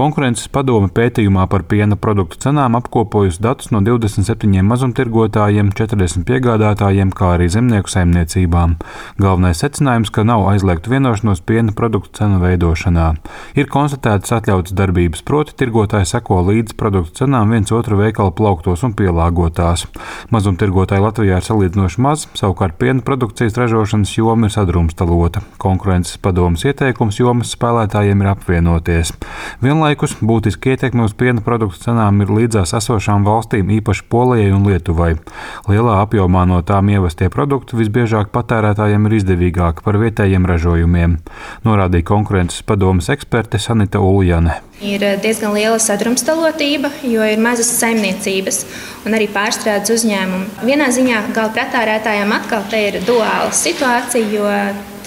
Konkurences padome pētījumā par piena produktu cenām apkopojusi datus no 27 mazumtirgotājiem, 40 piegādātājiem, kā arī zemnieku saimniecībām. Galvenais secinājums, ka nav aizliegtu vienošanos piena produktu cenu veidošanā. Ir konstatētas atļautas darbības, proti, tirgotāji seko līdzi produktu cenām viens otru veikalu plauktos un pielāgotās. Mazumtirgotāji Latvijā ir salīdzinoši maz, savukārt piena produkcijas ražošanas joma ir sadrumstalota. Konkurences padomas ieteikums jomas spēlētājiem ir apvienoties. Vienlaikus būtiski ietekme uz piena produktu cenām ir līdzās esošām valstīm, īpaši Polijai un Lietuvai. Lielā apjomā no tām ievestie produkti visbiežāk patērētājiem ir izdevīgāki par vietējiem ražojumiem, norādīja konkurences padomas eksperte Sanita Uljane. Ir diezgan liela sadrumstalotība, jo ir mazas saimniecības un arī pārstrādes uzņēmumi. Vienā ziņā gala patērētājiem atkal ir duāla situācija, jo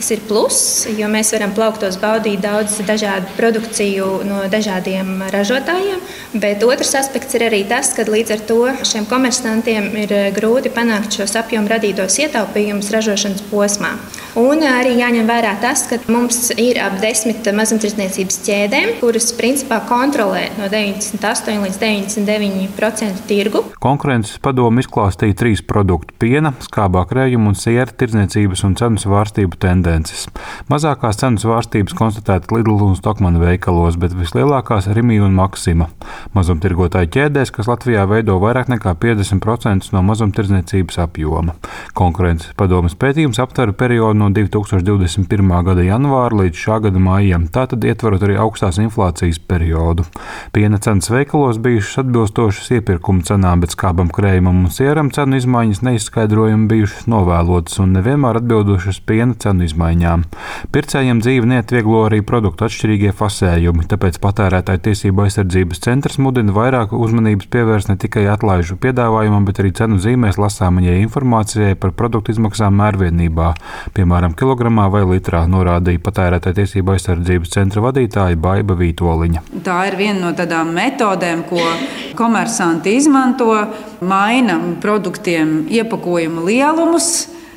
Tas ir pluss, jo mēs varam plauktos baudīt daudz dažādu produkciju no dažādiem ražotājiem. Bet otrs aspekts ir arī tas, ka līdz ar to šiem komersantiem ir grūti panākt šos apjomu radītos ietaupījumus ražošanas posmā. Un arī jāņem vērā tas, ka mums ir ap desmit mazumtirdzniecības ķēdēm, kuras principā kontrolē no 98 līdz 99% tirgu. Konkurences padomu izklāstīja trīs produktu - piena, skābā krējuma un siera tirdzniecības un cenu svārstību tendences. Mazākās cenu svārstības konstatētas Lidl un Stokmana veikalos, bet vislielākās - Rimī un Maksima. Mazumtirgotāju ķēdēs, kas Latvijā veido vairāk nekā 50% no mazumtirdzniecības apjoma. Konkurences padomas pētījums aptver periodu no 2021. gada janvāra līdz šā gada maijam, tātad ietverot arī augstās inflācijas periodu. Piena cenas veikalos bijušas atbilstošas iepirkuma cenām, bet skābam krējumam un sieram cenu izmaiņas neizskaidrojumi bijušas novēlotas un nevienmēr atbildušas piena cenu izmaiņām. Pircējiem dzīvi neatvieglo arī produktu atšķirīgie fasējumi, tāpēc patērētāju tiesību aizsardzības centrs mudina vairāk uzmanības pievērst ne tikai atlaižu piedāvājumam, bet arī cenu zīmēs lasāmajai informācijai par produktu izmaksām mērvienībā. Piemēram, piemēram, kilogramā vai litrā, norādīja patērētāja tiesība aizsardzības centra vadītāja Baiva Vītoliņa. Tā ir viena no tādām metodēm, ko komersanti izmanto, maina produktiem iepakojumu lielumus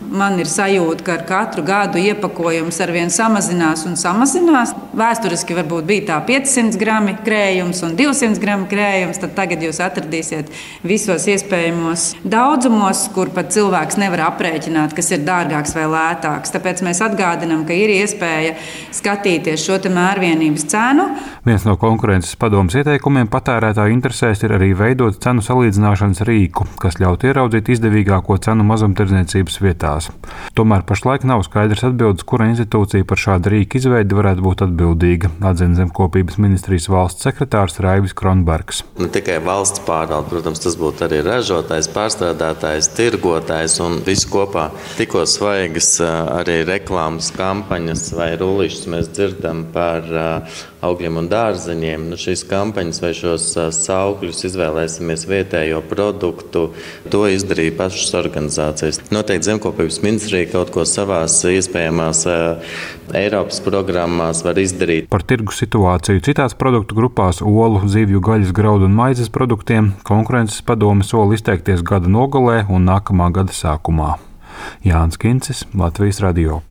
Man ir sajūta, ka ar katru gadu iepakojums ar vien samazinās un samazinās. Vēsturiski varbūt bija tā 500 gramu krējums un 200 gramu krējums. Tad tagad jūs atradīsiet visos iespējamos daudzumos, kur pat cilvēks nevar aprēķināt, kas ir dārgāks vai lētāks. Tāpēc mēs atgādinām, ka ir iespēja skatīties šo mērvienības cenu. Viens no konkurences padomus ieteikumiem patērētāju interesēs ir arī veidot cenu salīdzināšanas rīku, kas ļautu ieraudzīt izdevīgāko cenu mazumtirdzniecības vietā lietās. Tomēr pašlaik nav skaidrs atbildes, kura institūcija par šādu rīku izveidi varētu būt atbildīga, atzina zemkopības ministrijas valsts sekretārs Raivis Kronbergs. Ne tikai valsts pārvalde, protams, tas būtu arī ražotājs, pārstrādātājs, tirgotājs un viss kopā. Tikko svaigas arī reklāmas kampaņas vai rullīšas mēs dzirdam par augļiem un dārzeņiem. Nu, šīs kampaņas vai šos saukļus izvēlēsimies vietējo produktu, to izdarīja pašas organizācijas. Noteikti zemkopības Lauksaimniecības ministrija kaut ko savās iespējamās Eiropas programmās var izdarīt. Par tirgu situāciju citās produktu grupās, olu, zivju, gaļas, graudu un maizes produktiem konkurences padome sola izteikties gada nogalē un nākamā gada sākumā. Jānis Kincis, Latvijas Radio.